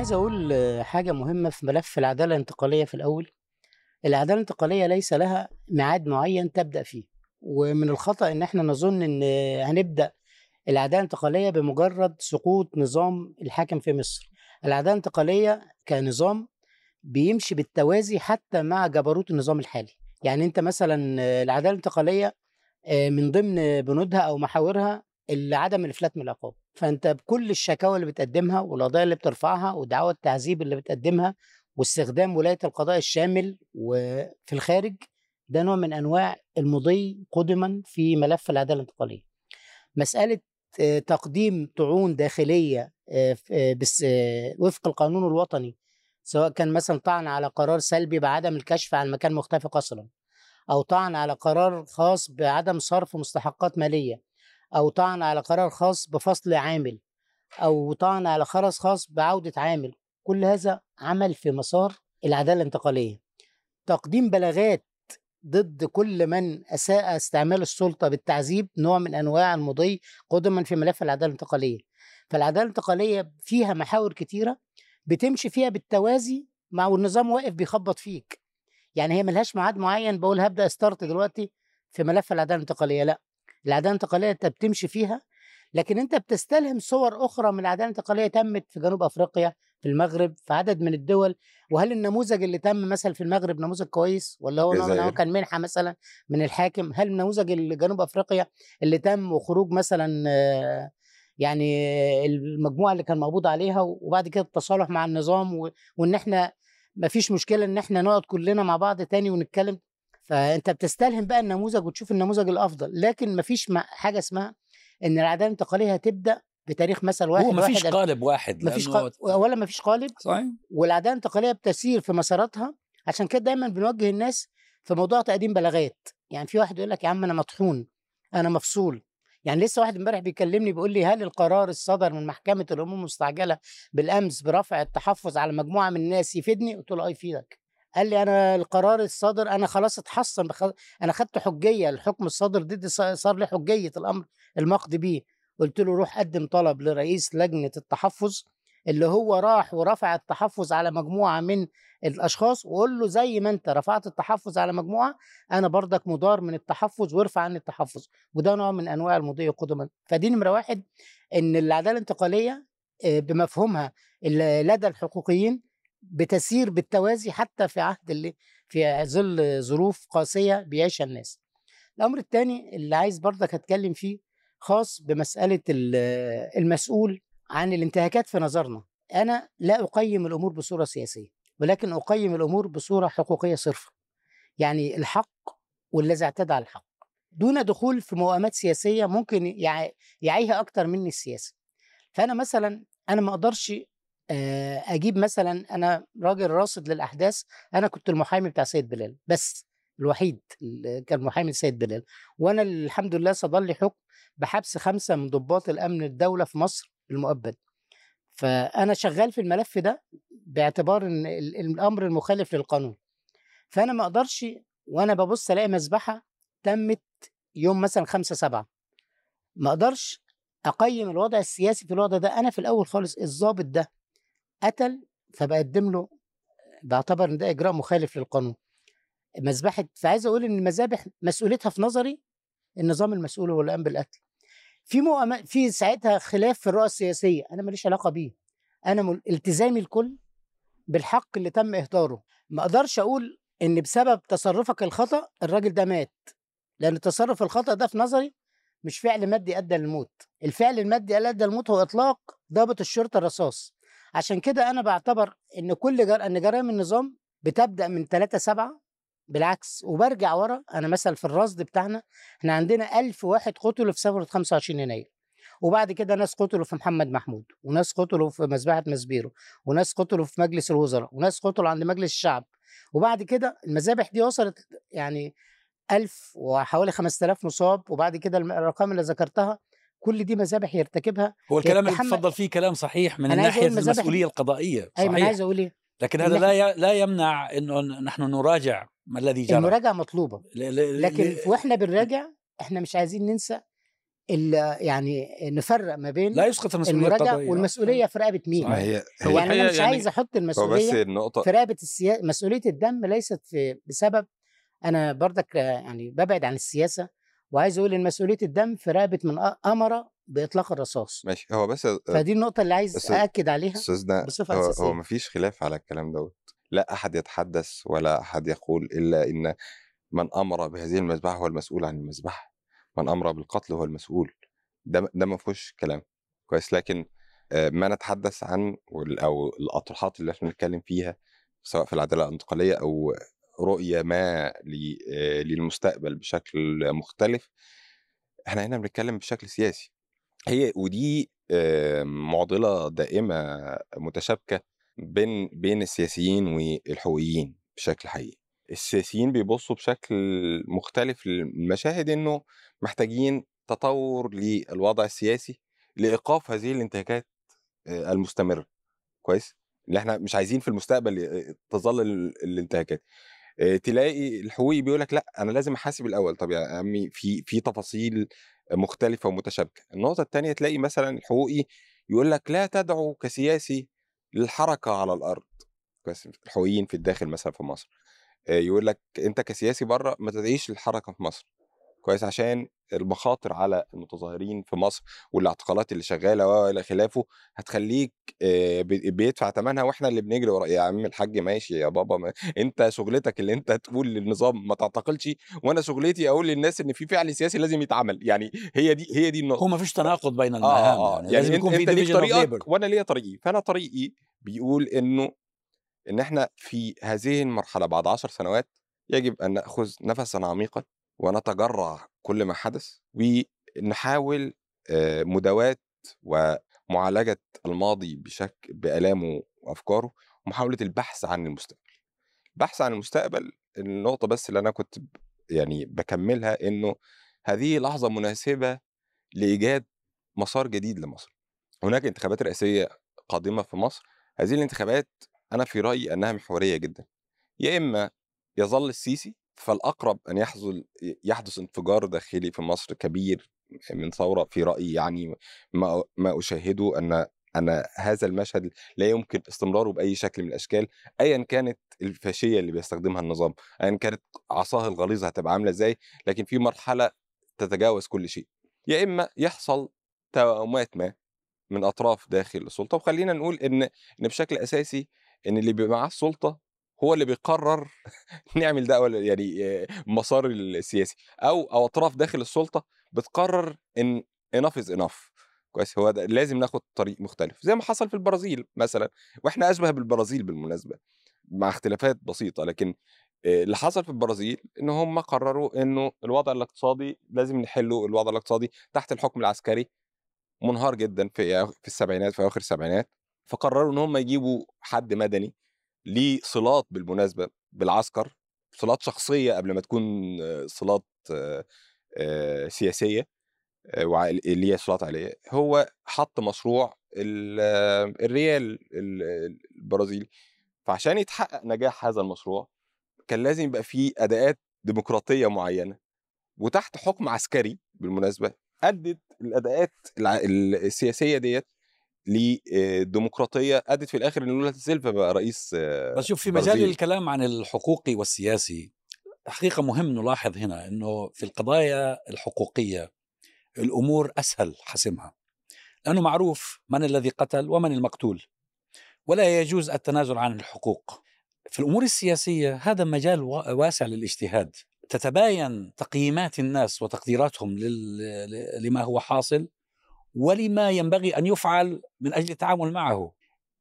عايز أقول حاجة مهمة في ملف العدالة الانتقالية في الأول. العدالة الانتقالية ليس لها ميعاد معين تبدأ فيه ومن الخطأ إن إحنا نظن إن هنبدأ العدالة الانتقالية بمجرد سقوط نظام الحاكم في مصر. العدالة الانتقالية كنظام بيمشي بالتوازي حتى مع جبروت النظام الحالي. يعني أنت مثلا العدالة الانتقالية من ضمن بنودها أو محاورها عدم الإفلات من العقاب. فأنت بكل الشكاوى اللي بتقدمها والقضايا اللي بترفعها ودعوى التعذيب اللي بتقدمها واستخدام ولاية القضاء الشامل وفي الخارج ده نوع من أنواع المضي قدما في ملف العدالة الانتقالية. مسألة تقديم طعون داخلية بس وفق القانون الوطني سواء كان مثلا طعن على قرار سلبي بعدم الكشف عن مكان مختفي قسرا أو طعن على قرار خاص بعدم صرف مستحقات مالية. أو طعن على قرار خاص بفصل عامل أو طعن على قرار خاص بعودة عامل. كل هذا عمل في مسار العدالة الانتقالية. تقديم بلاغات ضد كل من أساء استعمال السلطة بالتعذيب نوع من أنواع المضي قدما في ملف العدالة الانتقالية. فالعدالة الانتقالية فيها محاور كتيرة بتمشي فيها بالتوازي مع والنظام واقف بيخبط فيك. يعني هي ملهاش ميعاد معين بقول هبدأ ستارت دلوقتي في ملف العدالة الانتقالية لأ. العدالة الانتقالية أنت بتمشي فيها لكن أنت بتستلهم صور أخرى من العداله الانتقالية تمت في جنوب أفريقيا في المغرب في عدد من الدول. وهل النموذج اللي تم مثلا في المغرب نموذج كويس؟ ولا هو نوع هو كان منحه مثلا من الحاكم؟ هل النموذج اللي جنوب أفريقيا اللي تم وخروج مثلا يعني المجموعة اللي كان مقبوض عليها وبعد كده التصالح مع النظام وإن إحنا ما فيش مشكلة إن إحنا نقعد كلنا مع بعض تاني ونتكلم؟ فأنت بتستلهم بقى النموذج وتشوف النموذج الأفضل لكن ما فيش حاجة اسمها إن العدالة الانتقالية هتبدأ بتاريخ مثل واحد هو ما فيش قالب واحد ما فيش قالب ولا ما فيش قالب صحيح. والعدالة الانتقالية بتسير في مساراتها عشان كده دايما بنوجه الناس في موضوع تقديم بلاغات. يعني في واحد يقول لك يا عم أنا مطحون أنا مفصول. يعني لسه واحد امبارح بيكلمني بيقول لي هل القرار الصدر من محكمة الأمور المستعجلة بالأمس برفع التحفظ على مجموعة من الناس يفيدني؟ قلت له آه يفيدك. قال لي أنا القرار الصادر أنا خلاص اتحصن. أنا خدت حجية الحكم الصادر ضدي صار لي حجية الأمر المقضي بيه قلت له روح قدم طلب لرئيس لجنة التحفظ اللي هو راح ورفع التحفظ على مجموعة من الأشخاص وقول له زي ما أنت رفعت التحفظ على مجموعة أنا برضك مضار من التحفظ وارفع عني التحفظ وده نوع من أنواع المضي قدما فدي نمرة واحد إن العداله الانتقالية بمفهومها لدى الحقوقيين بتسير بالتوازي حتى في عهد اللي في ظل ظروف قاسية بيعيشها الناس. الأمر الثاني اللي عايز برضك أتكلم فيه خاص بمسألة المسؤول عن الانتهاكات في نظرنا. أنا لا أقيم الأمور بصورة سياسية ولكن أقيم الأمور بصورة حقوقية صرفة. يعني الحق والذي اعتدى على الحق. دون دخول في موائمات سياسية ممكن يعيها أكتر مني السياسة. فأنا مثلا أنا ما أقدرش أجيب مثلا أنا راجل راصد للأحداث أنا كنت المحامي بتاع سيد بلال بس الوحيد اللي كان محامي سيد بلال. وأنا الحمد لله صدر لي حكم بحبس خمسة من ضباط الأمن الدولة في مصر المؤبد. فأنا شغال في الملف ده باعتبار إن الأمر المخالف للقانون. فأنا ما أقدرش وأنا ببص ألاقي مذبحه تمت يوم مثلا خمسة سبعة. ما أقدرش أقيم الوضع السياسي في الوضع ده. أنا في الأول خالص الضابط ده قتل فبقدم له بعتبر ان ده إجراء مخالف للقانون. مذبحة فعايز أقول إن المذابح مسؤوليتها في نظري النظام المسؤول هو قام بالقتل. في مؤمن في ساعتها خلاف في الرؤى السياسية أنا ماليش علاقة بيه. أنا مل... التزامي الكل بالحق اللي تم إهداره. ما أقدرش أقول إن بسبب تصرفك الخطأ الراجل ده مات. لأن التصرف الخطأ ده في نظري مش فعل مادي أدى للموت. الفعل المادي اللي أدى للموت هو إطلاق ضابط الشرطة الرصاص. عشان كده أنا بعتبر إن كل جر... إن جرائم النظام بتبدأ من 3 7 بالعكس وبرجع ورا. أنا مثلا في الرصد بتاعنا إحنا عندنا 1000 واحد قتلوا في ثورة 25 يناير. وبعد كده ناس قتلوا في محمد محمود وناس قتلوا في مذبحة مسبيرو وناس قتلوا في مجلس الوزراء وناس قتلوا عند مجلس الشعب. وبعد كده المذابح دي وصلت يعني 1000 وحوالي 5000 مصاب وبعد كده الارقام اللي ذكرتها كل دي مذابح يرتكبها هو الكلام اللي تفضل فيه كلام صحيح من الناحيه المسؤولية القضائية صحيح. أيوه عايز أقول إيه؟ لكن هذا لا لا يمنع إنه نحن نراجع ما الذي جرى. المراجعة مطلوبة. لكن وإحنا بنراجع إحنا مش عايزين ننسى يعني نفرق ما بين لا يسقط المسؤولية المراجعة والمسؤولية في رقبة مين؟ ما هي هو يعني أنا مش يعني عايز أحط هو بس المسؤولية النقطة في رقبة السياسة مسؤولية الدم ليست في بسبب أنا برضك يعني ببعد عن السياسة. وعايز أقول إن مسؤولية الدم في رقبة من أمر بإطلاق الرصاص. ماشي هو بس فدي النقطة اللي عايز بس أأكد عليها أستاذنا بصفة هو, هو أساسية. مفيش خلاف على الكلام دوت. لا أحد يتحدث ولا أحد يقول إلا إن من أمر بهذه المذبحة هو المسؤول عن المذبحة. من أمر بالقتل هو المسؤول. ده ده ما فيهوش كلام. كويس. لكن آه، ما نتحدث عن أو الأطروحات اللي إحنا بنتكلم فيها سواء في العدالة الانتقالية أو رؤية ما آه، للمستقبل بشكل مختلف إحنا هنا بنتكلم بشكل سياسي. هي ودي آه، معضلة دائمة متشابكة بين بين السياسيين والحقوقيين بشكل حقيقي. السياسيين بيبصوا بشكل مختلف للمشاهد إنه محتاجين تطور للوضع السياسي لإيقاف هذه الانتهاكات آه، المستمرة. كويس؟ اللي إحنا مش عايزين في المستقبل تظل ال- الانتهاكات. تلاقي الحقوقي بيقول لك لأ أنا لازم أحاسب الأول. طب يا عمي في في تفاصيل مختلفة ومتشابكة. النقطة الثانية تلاقي مثلا الحقوقي يقول لك لا تدعو كسياسي للحركة على الأرض. الحقوقيين في الداخل مثلا في مصر. آه، يقول لك أنت كسياسي بره ما تدعيش للحركة في مصر. كويس عشان المخاطر على المتظاهرين في مصر والاعتقالات اللي شغالة والى خلافه هتخليك آه، بي- بيدفع ثمنها وإحنا اللي بنجري ورا. يا عم الحاج ماشي يا بابا ما انت شغلتك اللي انت تقول للنظام ما تعتقلش وأنا شغلتي أقول للناس ان في فعل سياسي لازم يتعمل. يعني هي دي هي دي النقطة. هو ما فيش تناقض بين آه المهام آه. يعني, يعني لازم انت, يكون في انت ليك طريقك. وأنا ليا طريقي. فانا طريقي بيقول انه ان إحنا في هذه المرحلة بعد عشر سنوات يجب أن نأخذ نفسا عميقا ونتجرع كل ما حدث ونحاول آه، مداواة ومعالجة الماضي بشكل بآلامه وأفكاره ومحاولة البحث عن المستقبل. البحث عن المستقبل النقطة بس اللي أنا كنت يعني بكملها إنه هذه لحظة مناسبة لإيجاد مسار جديد لمصر. هناك انتخابات رئاسية قادمة في مصر. هذه الانتخابات أنا في رأيي أنها محورية جدا. يا إما يظل السيسي فالأقرب أن يحصل يحدث انفجار داخلي في مصر كبير من ثورة في رأيي يعني ما ما أشاهده أن أن هذا المشهد لا يمكن استمراره بأي شكل من الأشكال أيا كانت الفاشية اللي بيستخدمها النظام أيا كانت عصاه الغليظة هتبقى عاملة إزاي لكن في مرحلة تتجاوز كل شيء. يا إما يحصل توأمات ما من أطراف داخل السلطة وخلينا نقول إن إن بشكل أساسي إن اللي بيبقى معاه السلطة هو اللي بيقرر نعمل ده ولا يعني مسار السياسي. أو أو أطراف داخل السلطة بتقرر إن enough is enough. كويس هو ده لازم ناخد طريق مختلف. زي ما حصل في البرازيل مثلا وإحنا أشبه بالبرازيل بالمناسبة مع اختلافات بسيطة. لكن اللي حصل في البرازيل إن هم قرروا إنه الوضع الاقتصادي لازم نحله الوضع الاقتصادي تحت الحكم العسكري منهار جدا في في السبعينات في أواخر السبعينات. فقرروا إن هم يجيبوا حد مدني ليه صلات بالمناسبة بالعسكر صلات شخصية قبل ما تكون آه، صلات آه، آه، سياسية اللي هي صلات عائلية. هو حط مشروع ال- الريال ال- البرازيلي فعشان يتحقق نجاح هذا المشروع كان لازم يبقى فيه أداءات ديمقراطية معينة. وتحت حكم عسكري بالمناسبة أدت الأداءات السياسية ديت لديمقراطيه أدت في الآخر إن لولا سيلفا بقى رئيس بس شوف في مجال. الكلام عن الحقوقي والسياسي حقيقة مهم نلاحظ هنا أنه في القضايا الحقوقية الأمور أسهل حسمها. لأنه معروف من الذي قتل ومن المقتول ولا يجوز التنازل عن الحقوق. في الأمور السياسية هذا مجال وا- واسع للاجتهاد. تتباين تقييمات الناس وتقديراتهم لما هو حاصل ولما ينبغي أن يفعل من أجل التعامل معه.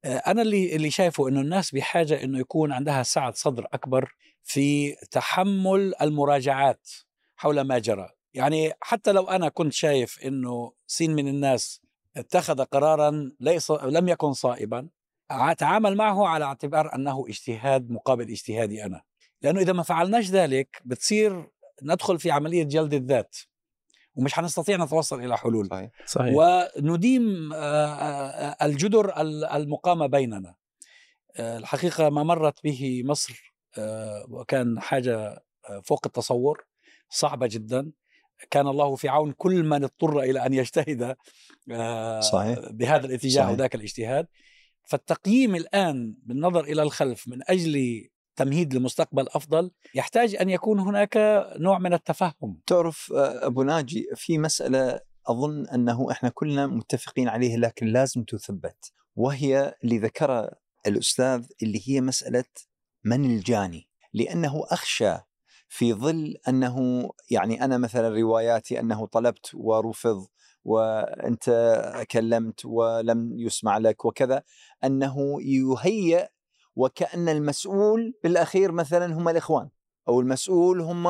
آه، أنا اللي اللي شايفه أنه الناس بحاجة أنه يكون عندها سعة صدر أكبر في تحمل المراجعات حول ما جرى. يعني حتى لو أنا كنت شايف أنه سين من الناس اتخذ قرارا ليس لم يكن صائبا أتعامل معه على اعتبار أنه اجتهاد مقابل اجتهادي أنا. لأنه إذا ما فعلناش ذلك بتصير ندخل في عملية جلد الذات. ومش حنستطيع نتوصل إلى حلول. صحيح. صحيح. ونديم آه، آه، الجدر ال- المقامة بيننا. آه، الحقيقة ما مرت به مصر آه، وكان حاجة آه، فوق التصور صعبة جدا. كان الله في عون كل من اضطر إلى أن يجتهد آه، صحيح. بهذا الاتجاه صحيح. وذاك الاجتهاد. فالتقييم الآن بالنظر إلى الخلف من أجل تمهيد لمستقبل أفضل يحتاج أن يكون هناك نوع من التفهم. تعرف آه، أبو ناجي في مسألة أظن أنه إحنا كلنا متفقين عليها لكن لازم تثبت وهي اللي ذكرها الأستاذ اللي هي مسألة من الجاني؟ لأنه أخشى في ظل أنه يعني أنا مثلا رواياتي أنه طلبت ورفض وأنت كلمت ولم يسمع لك وكذا أنه يهيئ وكأن المسؤول بالأخير مثلا هم الإخوان أو المسؤول هم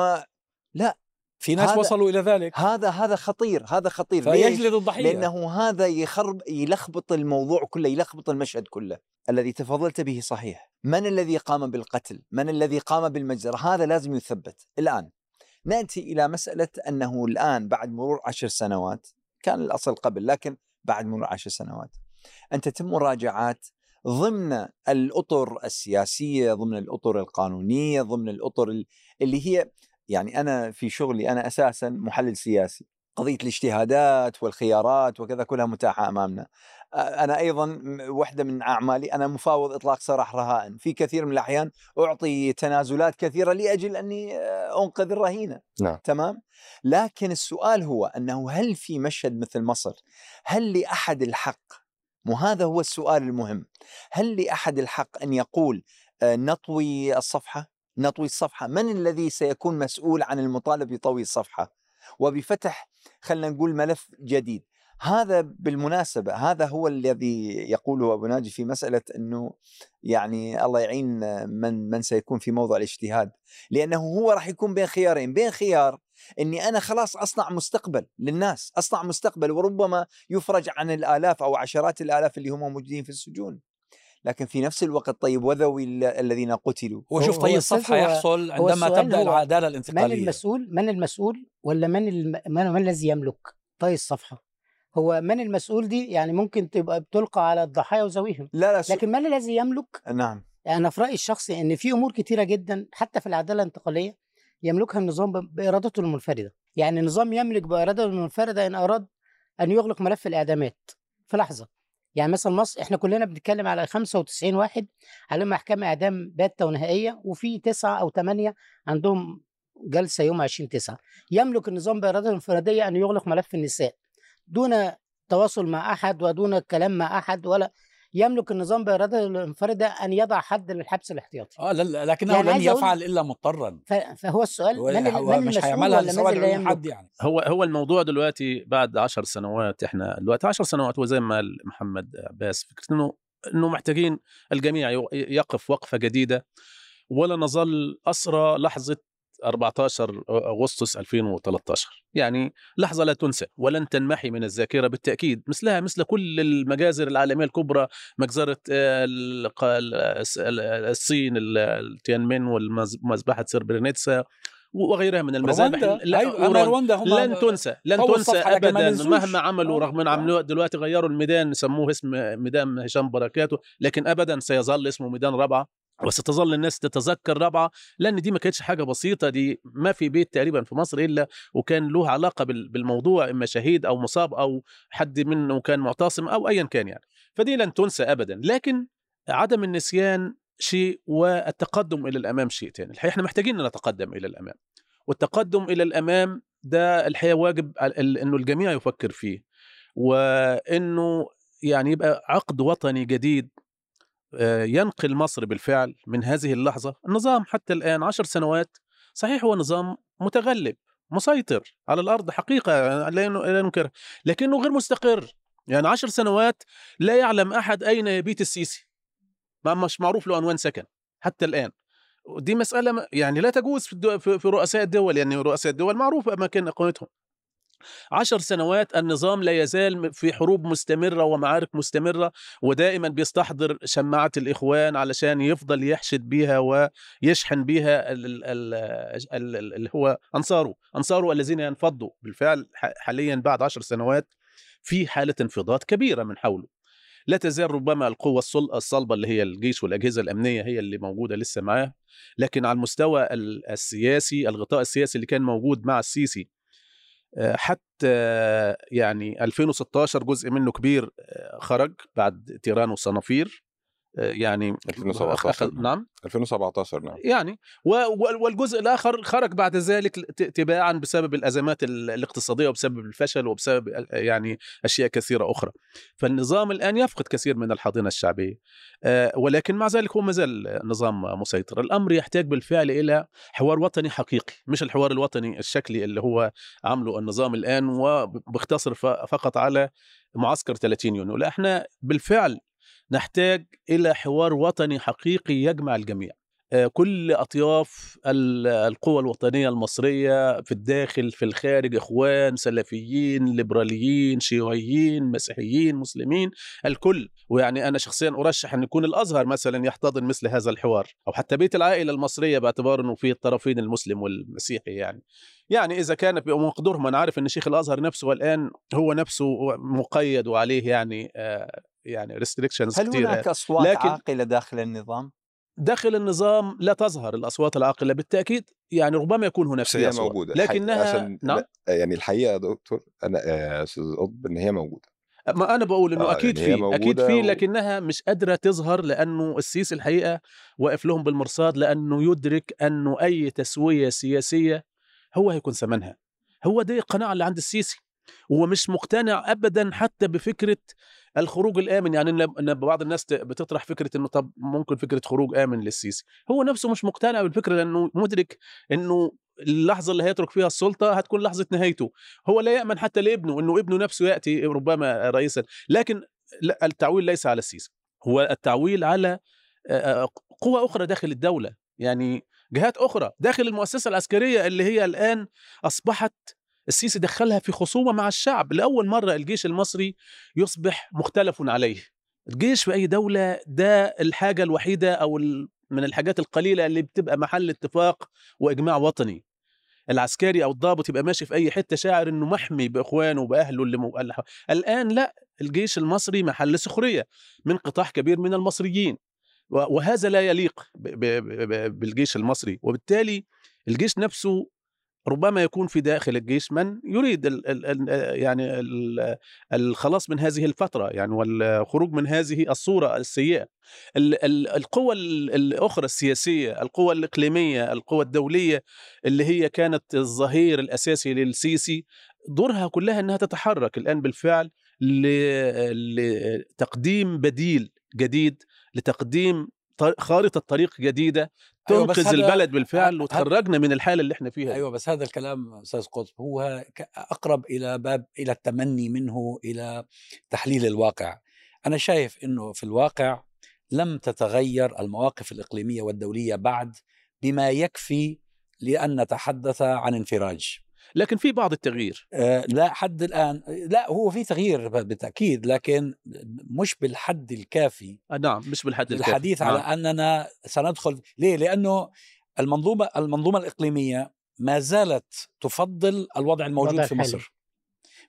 في ناس وصلوا إلى ذلك. هذا هذا خطير هذا خطير؟ فيجلد الضحية. لأنه هذا يخرب يلخبط الموضوع كله يلخبط المشهد كله الذي تفضلت به صحيح. من الذي قام بالقتل؟ من الذي قام بالمجزرة؟ هذا لازم يثبت. الآن نأتي إلى مسألة أنه الآن بعد مرور عشر سنوات كان الأصل قبل لكن بعد مرور عشر سنوات أن تتم مراجعات ضمن الأطر السياسية ضمن الأطر القانونية ضمن الأطر ال- اللي هي يعني أنا في شغلي أنا أساسا محلل سياسي. قضية الاجتهادات والخيارات وكذا كلها متاحة أمامنا. أنا أيضا م- واحدة من أعمالي أنا مفاوض إطلاق سراح رهائن. في كثير من الأحيان أعطي تنازلات كثيرة لأجل أني آه، أنقذ الرهينة. نعم. تمام؟ لكن السؤال هو أنه هل في مشهد مثل مصر هل لأحد الحق وهذا هو السؤال المهم. هل لأحد الحق أن يقول آه، نطوي الصفحة؟ نطوي الصفحة. من الذي سيكون مسؤول عن المطالب بطوي الصفحة؟ وبفتح خلينا نقول ملف جديد. هذا بالمناسبة هذا هو الذي يقوله أبو ناجي في مسألة أنه يعني الله يعين من من سيكون في موضع الاجتهاد. لأنه هو راح يكون بين خيارين. بين خيار أني أنا خلاص أصنع مستقبل للناس أصنع مستقبل وربما يفرج عن الآلاف أو عشرات الآلاف اللي هم موجودين في السجون. لكن في نفس الوقت طيب وذوي ال- الذين قتلوا. هو شوف هو طي الصفحه هو- يحصل هو عندما تبدأ العدالة من الانتقالية. المسؤول من المسؤول ولا من الم... من, من الذي يملك؟ طي الصفحة. هو من المسؤول دي يعني ممكن تبقى بتلقى على الضحايا وذويهم لا لا سو... لكن من الذي يملك؟ نعم. أنا في رأيي الشخصي إن في أمور كتيرة جدا حتى في العدالة الانتقالية يملكها النظام بإرادته المنفردة. يعني النظام يملك بارادته المنفردة إن أراد أن يغلق ملف الإعدامات. في لحظة. يعني مثلا مصر إحنا كلنا بنتكلم على 95 واحد عليهم احكام إعدام باته ونهائية وفي تسعة أو ثمانيه عندهم جلسة يوم 20 9 يملك النظام بارادته الانفراديه أن يغلق ملف النساء. دون تواصل مع أحد ودون الكلام مع أحد ولا يملك النظام بارادته المنفرده أن يضع حد للحبس الاحتياطي. آه لا- لا- لكنه يعني لن يفعل إلا مضطرا. فهو السؤال هو من, من مش هيعملها عيون حد يعني. هو هو الموضوع دلوقتي بعد عشر سنوات إحنا دلوقتي عشر سنوات وزي ما قال محمد عباس فكرة إنه إنه محتاجين الجميع يقف وقفة جديدة ولا نظل أسرى لحظة 14 أغسطس 2013 يعني لحظة لا تنسى ولن تنمحي من الذاكرة بالتأكيد. مثلها مثل كل المجازر العالمية الكبرى مجزرة آه، الصين ال- التيانمين ومذبحه سربرينيتسا وغيرها من المذابح لا، رواندا هم لن تنسى لن تنسى ابدا. مهما عملوا آه، رغم آه. عملوا دلوقتي غيروا الميدان سموه اسم ميدان هشام بركاته لكن ابدا سيظل اسمه ميدان رابعه وستظل الناس تتذكر رابعه لأن دي ما كانتش حاجة بسيطة دي ما في بيت تقريبا في مصر إلا وكان له علاقة بال- بالموضوع إما شهيد أو مصاب أو حد منه كان معتصم أو ايا كان يعني. فدي لن تنسى ابدا. لكن عدم النسيان شيء والتقدم إلى الأمام شيء ثاني الحقيقة إحنا محتاجين نتقدم إلى الأمام. والتقدم إلى الأمام ده الحقيقة واجب إنه الجميع يفكر فيه. وإنه يعني يبقى عقد وطني جديد ينقل مصر بالفعل من هذه اللحظة. النظام حتى الآن عشر سنوات صحيح هو نظام متغلب مسيطر على الأرض حقيقة لا ين- لا ننكر لكنه غير مستقر. يعني عشر سنوات لا يعلم أحد أين يبيت السيسي. ما مش معروف له عنوان سكن حتى الآن. دي مسألة يعني لا تجوز في. في رؤساء الدول يعني رؤساء الدول معروف أماكن إقامتهم عشر سنوات النظام لا يزال في حروب مستمرة ومعارك مستمرة ودائما بيستحضر شماعة الإخوان علشان يفضل يحشد بيها ويشحن بيها ال- ال- ال- ال- ال- اللي هو أنصاره أنصاره الذين ينفضوا. بالفعل حاليا بعد عشر سنوات في حالة انفضاض كبيرة من حوله. لا تزال ربما القوة الصل- الصلبة اللي هي الجيش والأجهزة الأمنية هي اللي موجودة لسه معاه لكن على المستوى ال- السياسي الغطاء السياسي اللي كان موجود مع السيسي حتى يعني 2016 جزء منه كبير آه، خرج بعد تيران وصنافير. آه، يعني 2017 أخذ- نعم. 2017 نعم. يعني و- و- والجزء الآخر خرج بعد ذلك تباعا بسبب الأزمات ال- الاقتصادية وبسبب الفشل وبسبب ال- يعني أشياء كثيرة أخرى. فالنظام الآن يفقد كثير من الحاضنة الشعبية. آه، ولكن مع ذلك هو ما زال نظام مسيطر. الأمر يحتاج بالفعل إلى حوار وطني حقيقي مش الحوار الوطني الشكلي اللي هو عامله النظام الآن وبيختصر فقط على معسكر 30 يونيو. لا إحنا بالفعل نحتاج إلى حوار وطني حقيقي يجمع الجميع. كل أطياف ال- القوى الوطنية المصرية في الداخل في الخارج إخوان سلفيين ليبراليين شيوعيين مسيحيين مسلمين الكل. ويعني أنا شخصيا أرشح إن يكون الأزهر مثلا يحتضن مثل هذا الحوار أو حتى بيت العائلة المصرية باعتبار إنه في الطرفين المسلم والمسيحي يعني. يعني إذا كان بمقدورهم أنا عارف إن شيخ الأزهر نفسه الآن هو نفسه مقيد وعليه يعني آه، يعني ريستريكشنز هل هناك أصوات لكن- عاقلة داخل النظام؟ داخل النظام لا تظهر الأصوات العاقلة بالتأكيد يعني ربما يكون هناك فيها هي. موجودة. لكنها عشان نعم؟ يعني الحقيقة يا دكتور أنا آه، أستاذ قطب إن هي موجودة. ما أنا بقول إنه آه، أكيد في أكيد في لكنها مش قادرة تظهر لأنه السيسي الحقيقة واقف لهم بالمرصاد لأنه يدرك أنه أي تسوية سياسية هو هيكون ثمنها. هو دي القناعة اللي عند السيسي. هو مش مقتنع ابدا حتى بفكرة الخروج الآمن. يعني إن بعض الناس بتطرح فكرة إنه طب ممكن فكرة خروج آمن للسيسي. هو نفسه مش مقتنع بالفكرة لأنه مدرك إنه اللحظة اللي هيترك فيها السلطة هتكون لحظة نهايته. هو لا يأمن حتى لابنه إنه ابنه نفسه يأتي ربما رئيسا لكن التعويل ليس على السيسي. هو التعويل على قوى أخرى داخل الدولة. يعني جهات أخرى داخل المؤسسة العسكرية اللي هي الآن أصبحت السيسي دخلها في خصومة مع الشعب لأول مرة الجيش المصري يصبح مختلف عليه. الجيش في أي دولة ده الحاجة الوحيدة أو ال- من الحاجات القليلة اللي بتبقى محل اتفاق وإجماع وطني. العسكري أو الضابط يبقى ماشي في أي حتة شاعر إنه محمي بإخوانه باهله اللي مو... الآن لا الجيش المصري محل سخرية من قطاع كبير من المصريين. وهذا لا يليق بالجيش المصري. وبالتالي الجيش نفسه ربما يكون في داخل الجيش من يريد ال ال ال يعني ال الخلاص من هذه الفترة يعني والخروج من هذه الصورة السيئة. ال ال القوى ال- الأخرى السياسية القوى الإقليمية القوى الدولية اللي هي كانت الظهير الأساسي للسيسي دورها كلها أنها تتحرك الآن بالفعل لتقديم بديل جديد لتقديم خارطة طريق جديدة أيوة، تنقذ هذا- البلد بالفعل وتخرجنا من الحالة اللي إحنا فيها أيوه بس هذا الكلام أستاذ قطب هو أقرب إلى باب إلى التمني منه إلى تحليل الواقع. أنا شايف إنه في الواقع لم تتغير المواقف الإقليمية والدولية بعد بما يكفي لأن نتحدث عن انفراج. لكن في بعض التغيير آه، لا حد الآن لا هو في تغيير بالتأكيد لكن مش بالحد الكافي آه، نعم مش بالحد الكافي. الحديث نعم. على أننا سندخل ليه؟ لأنه المنظومة المنظومة الإقليمية ما زالت تفضل الوضع الموجود في. مصر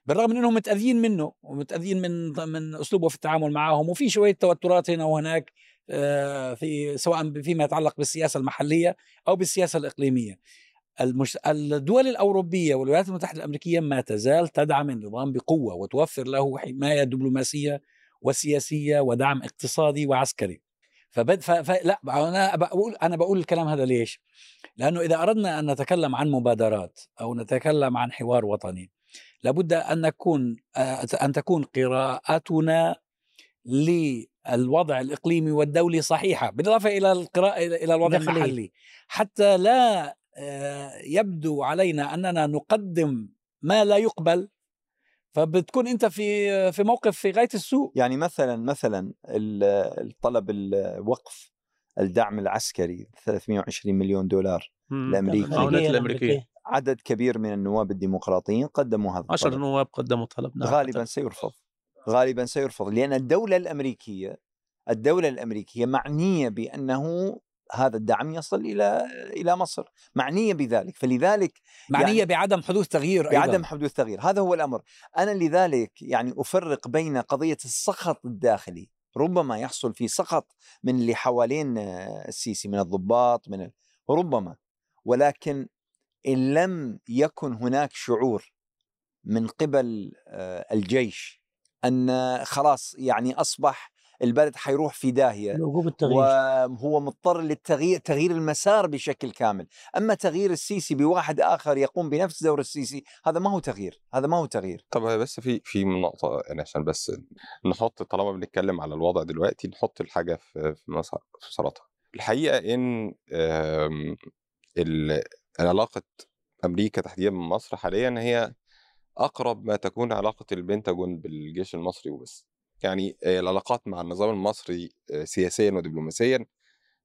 بالرغم من إنهم متاذين منه ومتاذين من من أسلوبه في التعامل معهم وفي شوية توترات هنا وهناك آه، في سواء فيما يتعلق بالسياسة المحلية أو بالسياسة الإقليمية المش... الدول الأوروبية والولايات المتحدة الأمريكية ما تزال تدعم النظام بقوة وتوفر له حماية دبلوماسية وسياسية ودعم اقتصادي وعسكري فبد... ف... ف... لا أنا بقول أنا بقول الكلام هذا ليش؟ لأنه إذا أردنا أن نتكلم عن مبادرات أو نتكلم عن حوار وطني لابد أن نكون آه، أن تكون قراءتنا للوضع الإقليمي والدولي صحيحة بالإضافة إلى القراءة إلى الوضع. المحلي حتى لا يبدو علينا أننا نقدم ما لا يقبل فبتكون أنت في في موقف في غاية السوء. يعني مثلا مثلا ال- الطلب الوقف الدعم العسكري 320 مليون دولار مم. الأمريكي. المعونات الأمريكية عدد كبير من النواب الديمقراطيين قدموا هذا عشر الطلب. نواب قدموا طلب. نعم غالبا سيرفض. غالبا سيرفض. لأن الدولة الأمريكية الدولة الأمريكية معنية بأنه هذا الدعم يصل إلى إلى مصر معنية بذلك. فلذلك معنية يعني- بعدم حدوث تغيير بعدم أيضاً. حدوث تغيير. هذا هو الأمر. أنا لذلك يعني أفرق بين قضية السخط الداخلي ربما يحصل في سخط من اللي حوالين آه، السيسي من الضباط من ال- ربما. ولكن إن لم يكن هناك شعور من قبل آه، الجيش أن خلاص يعني أصبح البلد حيروح في داهية التغيير وهو مضطر للتغيير تغيير المسار بشكل كامل أما تغيير السيسي بواحد آخر يقوم بنفس دور السيسي هذا ما هو تغيير هذا ما هو تغيير طب بس في في نقطة يعني عشان بس نحط طالما بنتكلم على الوضع دلوقتي نحط الحاجة في في مسار في مساراتها. الحقيقة إن آم، ال- علاقة أمريكا تحديدا من مصر حاليا هي أقرب ما تكون علاقة البنتاجون بالجيش المصري وبس. يعني آه، العلاقات مع النظام المصري آه، سياسيا ودبلوماسيا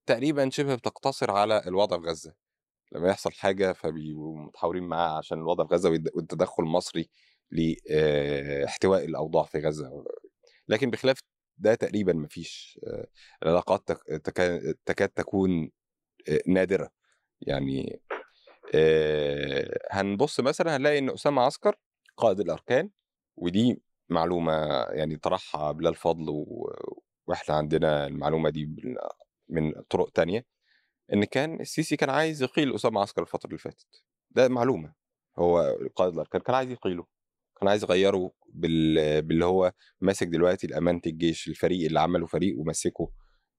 تقريبا شبه بتقتصر على الوضع في غزة. لما يحصل حاجة فبيبقوا متحاورين معاه عشان الوضع في والد- والتدخل المصري لاحتواء الأوضاع في غزة لكن بخلاف ده تقريبا مفيش آه، العلاقات تك- تكا- تكاد تكون آه، نادرة يعني آه، هنبص مثلا هنلاقي إن أسامة عسكر قائد الأركان ودي معلومة يعني طرحها بلال فضل. وإحنا عندنا المعلومة دي من طرق تانية إن كان السيسي كان عايز يقيل اسامه عسكر الفترة اللي فاتت ده معلومة هو قائد الاركان كان عايز يقيله كان عايز يغيره بال... باللي هو ماسك دلوقتي الأمانة الجيش الفريق اللي عمله فريق ومسكه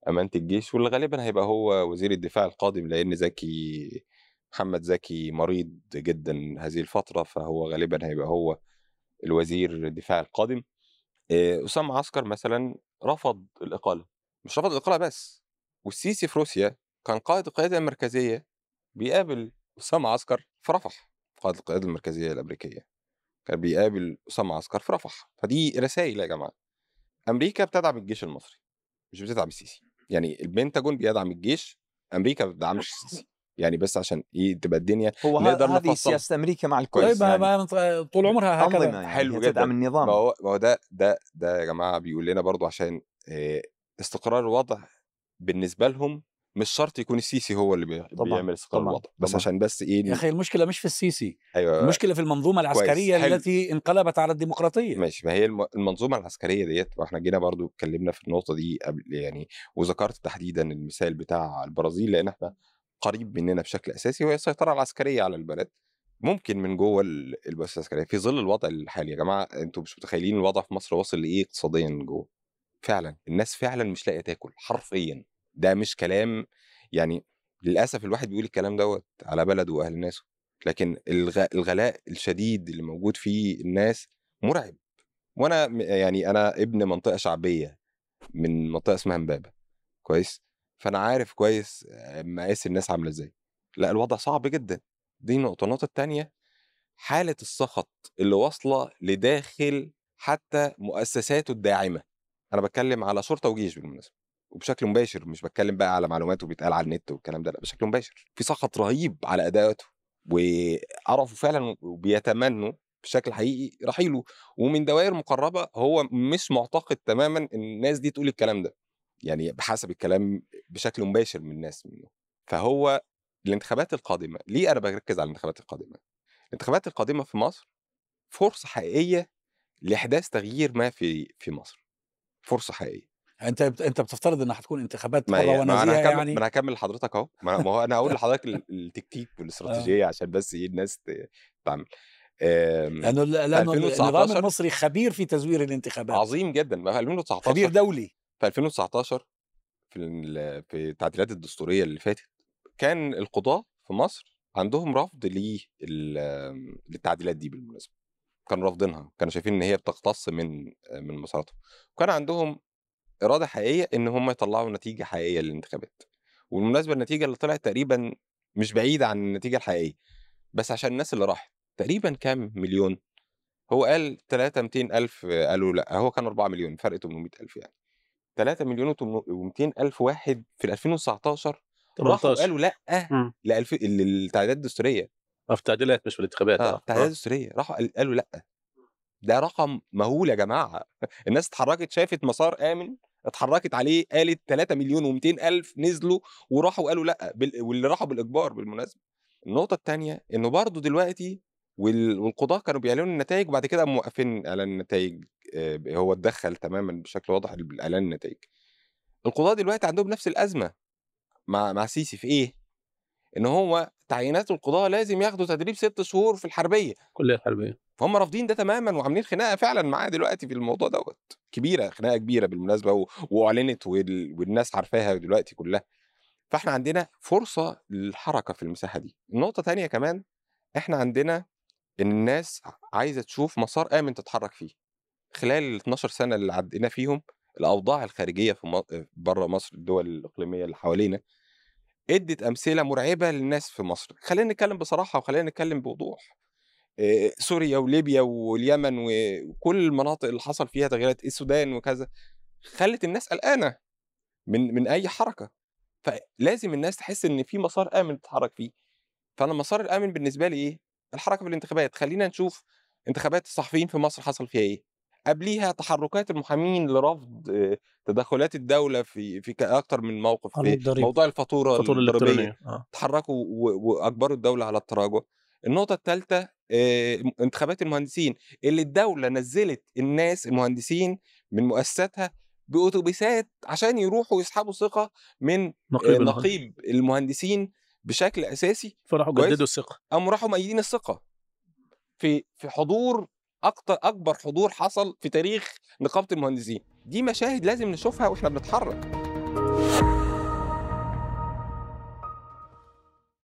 أمانة الجيش واللي غالبا هيبقى هو وزير الدفاع القادم لأن زكي محمد زكي مريض جدا هذه الفترة فهو غالبا هيبقى هو الوزير الدفاع القادم إيه، أسامة عسكر مثلا رفض الإقالة مش رفض الإقالة بس والسيسي في روسيا كان قائد القيادة المركزية بيقابل أسامة عسكر في رفح قائد القيادة المركزية الأمريكية كان بيقابل أسامة عسكر في رفح. فدي رسائل يا جماعة. أمريكا بتدعم الجيش المصري مش بتدعم السيسي. يعني البنتاجون بيدعم الجيش أمريكا ما بتدعمش السيسي. يعني بس عشان إيه تبقى الدنيا هو نقدر هذه. سياسة أمريكا مع طيب الكويس ما يعني طول عمرها هكذا يعني حلو جدا. تدعم النظام ما هو ما هو ده ده ده يا جماعة بيقول لنا برضو عشان آه، استقرار الوضع بالنسبة لهم مش شرط يكون السيسي هو اللي بي- طبعاً، بيعمل استقرار الوضع بس طبعاً. عشان بس إيه يا أخي المشكلة مش في السيسي أيوه المشكلة في المنظومة العسكرية حلو. التي انقلبت على الديمقراطية ماشي ما هي الم- المنظومة العسكرية ديت وإحنا جينا برضو اتكلمنا في النقطة دي قبل يعني وذكرت تحديدا المثال بتاع البرازيل لأن إحنا قريب مننا بشكل أساسي وهي السيطرة العسكرية على البلد. ممكن من جوه ال- المؤسسه العسكرية. في ظل الوضع الحالي يا جماعة أنتوا مش متخيلين الوضع في مصر واصل لإيه اقتصاديا جوه. فعلا الناس فعلا مش لاقية تاكل حرفيا. ده مش كلام يعني للأسف الواحد بيقول الكلام دوت على بلده وأهل ناسه. لكن الغ... الغلاء الشديد اللي موجود فيه الناس مرعب. وأنا يعني أنا ابن منطقة شعبية من منطقة اسمها أمبابة. كويس؟ فأنا عارف كويس مقاس الناس عاملة إزاي. لأ الوضع صعب جدا. دي نقطه النقطة الثانية حالة السخط اللي واصلة لداخل حتى مؤسساته الداعمة. أنا بتكلم على شرطه وجيش بالمناسبة وبشكل مباشر مش بتكلم بقى على معلومات وبيتقال على النت والكلام ده لأ بشكل مباشر. في سخط رهيب على أداءاته وعرفوا فعلا وبيتمنوا بشكل حقيقي رحيله. ومن دوائر مقربة هو مش معتقد تماما إن الناس دي تقول الكلام ده. يعني بحسب الكلام بشكل مباشر من الناس منه. فهو الانتخابات القادمة ليه أنا بركز على الانتخابات القادمة؟ الانتخابات القادمة في مصر فرصة حقيقية لإحداث تغيير ما في في مصر. فرصة حقيقية. أنت أنت بتفترض إنها حتكون انتخابات ما, أنا ونزيهه هكمل يعني؟ ما أنا هكمل لحضرتك أهو. ما هو أنا هقول لحضرتك ال- التكتيك والاستراتيجية عشان بس إيه الناس تعمل. آم، لأنه لأنه النظام 2019 المصري خبير في تزوير الانتخابات. عظيم جدا. ما في 2019 خبير دولي. في 2019 في في التعديلات الدستورية اللي فاتت كان القضاة في مصر عندهم رفض لل- للتعديلات دي بالمناسبة. كانوا رافضينها كانوا شايفين إن هي بتقتص من من مساراتهم وكان عندهم إرادة حقيقية إن هم يطلعوا نتيجة حقيقية للانتخابات. والمناسبه النتيجة اللي طلعت تقريبا مش بعيدة عن النتيجة الحقيقية بس عشان الناس اللي راحت تقريبا كام مليون؟ هو قال 3 200 ألف قالوا لأ هو كان 4 مليون فرق 800 ألف يعني. 3 مليون و200 ألف واحد في 2019 راحوا 18 قالوا لأ. لألف... للتعديلات الدستورية. آه، في التعديلات مش في الانتخابات آه آه. التعديلات آه. الدستورية. راحوا قال- قالوا لأ. ده رقم مهول يا جماعة. الناس اتحركت شافت مسار آمن اتحركت عليه قالت 3 مليون و200 ألف نزلوا وراحوا قالوا لأ بال... واللي راحوا بالإجبار بالمناسبة. النقطة الثانية إنه برضو دلوقتي وال... والقضاة كانوا بيعلنوا النتائج وبعد كده موقفين إعلان النتائج. آه، هو اتدخل تماما بشكل واضح باعلان النتائج. القضاة دلوقتي عندهم نفس الأزمة مع مع سيسي في إيه؟ إن هو تعيينات القضاة لازم ياخدوا تدريب ست شهور في الحربية. كلية الحربيه فهم رافضين ده تماما وعاملين خناقة فعلا معاه دلوقتي في الموضوع دوت. كبيرة خناقة كبيرة بالمناسبة و... وأعلنت وال... والناس عارفاها دلوقتي كلها. فإحنا عندنا فرصة للحركة في المساحة دي. النقطه تانية كمان إحنا عندنا إن الناس عايزة تشوف مسار آمن تتحرك فيه. خلال ال 12 سنة اللي عدينا فيهم الأوضاع الخارجية في. بره مصر الدول الإقليمية اللي حوالينا ادت أمثلة مرعبة للناس في مصر. خلينا نتكلم بصراحة وخلينا نتكلم بوضوح. سوريا وليبيا واليمن وكل المناطق اللي حصل فيها تغييرات السودان وكذا خلت الناس قلقانة من من أي حركة. فلازم الناس تحس إن في مسار آمن تتحرك فيه. فأنا المسار الآمن بالنسبة لي إيه؟ الحركة في الانتخابات خلينا نشوف انتخابات الصحفيين في مصر حصل فيها إيه. قبليها تحركات المحامين لرفض آه، تدخلات الدولة في في أكثر من موقف في. موضوع الفاتورة الفاتورة الضريبية. آه. تحركوا وأجبروا الدولة على التراجع. النقطة الثالثه انتخابات المهندسين. اللي الدولة نزلت الناس المهندسين من مؤسساتها باوتوبيسات عشان يروحوا يسحبوا ثقة من نقيب آه، المهندس. نقيب المهندسين بشكل أساسي. فراحوا. جددوا الثقة. قاموا راحوا مأيدين الثقة. في في حضور أكبر حضور حصل في تاريخ نقابة المهندسين. دي مشاهد لازم نشوفها وإحنا بنتحرك.